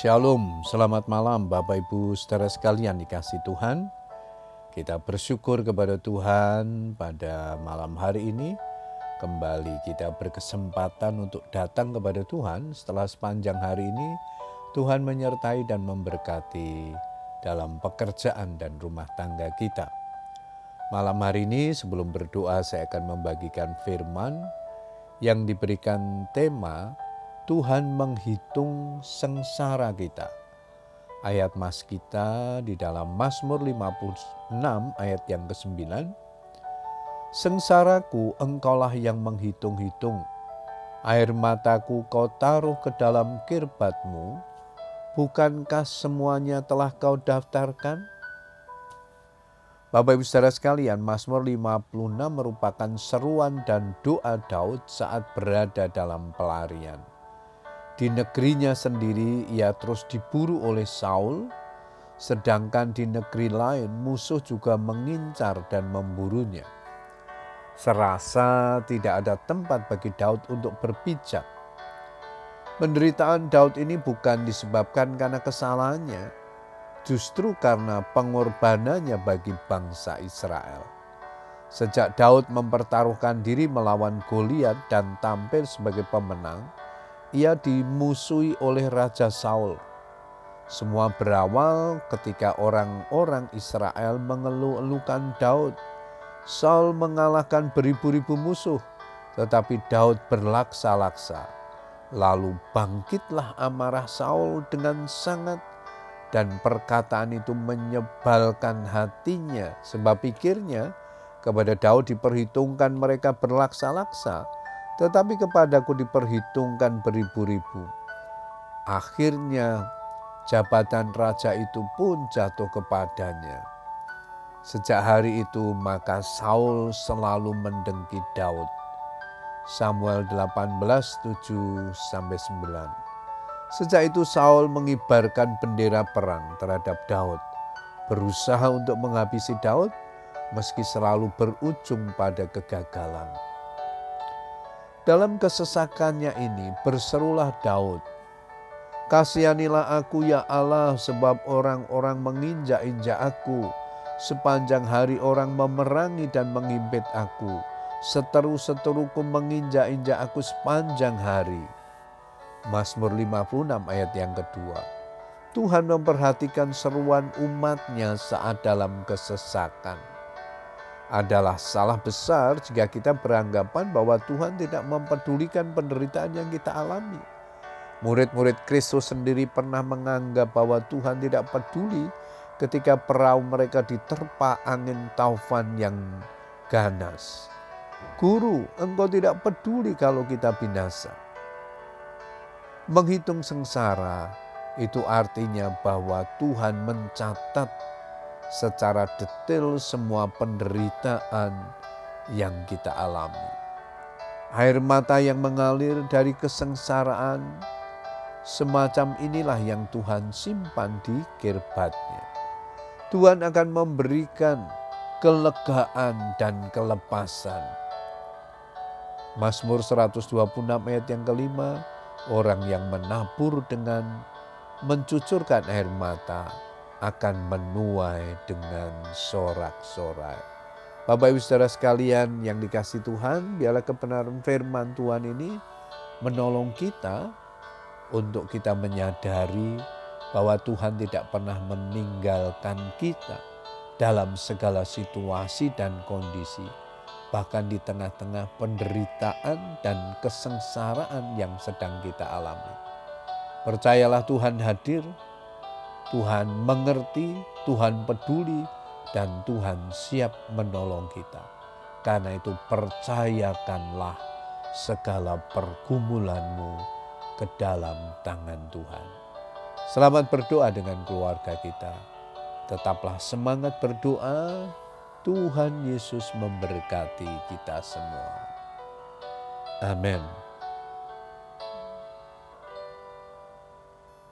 Shalom, selamat malam Bapak Ibu saudara sekalian dikasih Tuhan. Kita bersyukur kepada Tuhan pada malam hari ini. Kembali kita berkesempatan untuk datang kepada Tuhan setelah sepanjang hari ini Tuhan menyertai dan memberkati dalam pekerjaan dan rumah tangga kita. Malam hari ini sebelum berdoa saya akan membagikan firman yang diberikan tema Tuhan menghitung sengsara kita. Ayat mas kita di dalam Mazmur 56 ayat yang ke-9. Sengsaraku engkaulah yang menghitung-hitung. Air mataku kau taruh ke dalam kirbatmu. Bukankah semuanya telah kau daftarkan? Bapak Ibu Saudara sekalian, Mazmur 56 merupakan seruan dan doa Daud saat berada dalam pelarian. Di negerinya sendiri ia terus diburu oleh Saul, sedangkan di negeri lain musuh juga mengincar dan memburunya. Serasa tidak ada tempat bagi Daud untuk berpijak. Penderitaan Daud ini bukan disebabkan karena kesalahannya, justru karena pengorbanannya bagi bangsa Israel. Sejak Daud mempertaruhkan diri melawan Goliat dan tampil sebagai pemenang, ia dimusuhi oleh Raja Saul. Semua berawal ketika orang-orang Israel mengeluh-elukan Daud. Saul mengalahkan beribu-ribu musuh, tetapi Daud berlaksa-laksa. Lalu bangkitlah amarah Saul dengan sangat dan perkataan itu menyebalkan hatinya sebab pikirnya kepada Daud diperhitungkan mereka berlaksa-laksa tetapi kepadaku diperhitungkan beribu-ribu. Akhirnya jabatan raja itu pun jatuh kepadanya. Sejak hari itu maka Saul selalu mendengki Daud. Samuel 18, 7 sampai 9. Sejak itu Saul mengibarkan bendera perang terhadap Daud, berusaha untuk menghabisi Daud meski selalu berujung pada kegagalan. Dalam kesesakannya ini berserulah Daud, Kasihanilah aku ya Allah sebab orang-orang menginjak-injak aku. Sepanjang hari orang memerangi dan mengimpit aku. Seteru-seteruku menginjak-injak aku sepanjang hari. Mazmur 56 ayat yang kedua. Tuhan memperhatikan seruan umatnya saat dalam kesesakan adalah salah besar jika kita beranggapan bahwa Tuhan tidak mempedulikan penderitaan yang kita alami. Murid-murid Kristus sendiri pernah menganggap bahwa Tuhan tidak peduli ketika perahu mereka diterpa angin taufan yang ganas. Guru, engkau tidak peduli kalau kita binasa. Menghitung sengsara itu artinya bahwa Tuhan mencatat secara detail semua penderitaan yang kita alami. Air mata yang mengalir dari kesengsaraan, semacam inilah yang Tuhan simpan di kirbatnya. Tuhan akan memberikan kelegaan dan kelepasan. Mazmur 126 ayat yang kelima, orang yang menabur dengan mencucurkan air mata akan menuai dengan sorak-sorai. Bapak Ibu Saudara sekalian yang dikasih Tuhan, biarlah kebenaran firman Tuhan ini menolong kita untuk kita menyadari bahwa Tuhan tidak pernah meninggalkan kita dalam segala situasi dan kondisi, bahkan di tengah-tengah penderitaan dan kesengsaraan yang sedang kita alami. Percayalah Tuhan hadir Tuhan mengerti, Tuhan peduli, dan Tuhan siap menolong kita. Karena itu percayakanlah segala pergumulanmu ke dalam tangan Tuhan. Selamat berdoa dengan keluarga kita. Tetaplah semangat berdoa. Tuhan Yesus memberkati kita semua. Amin.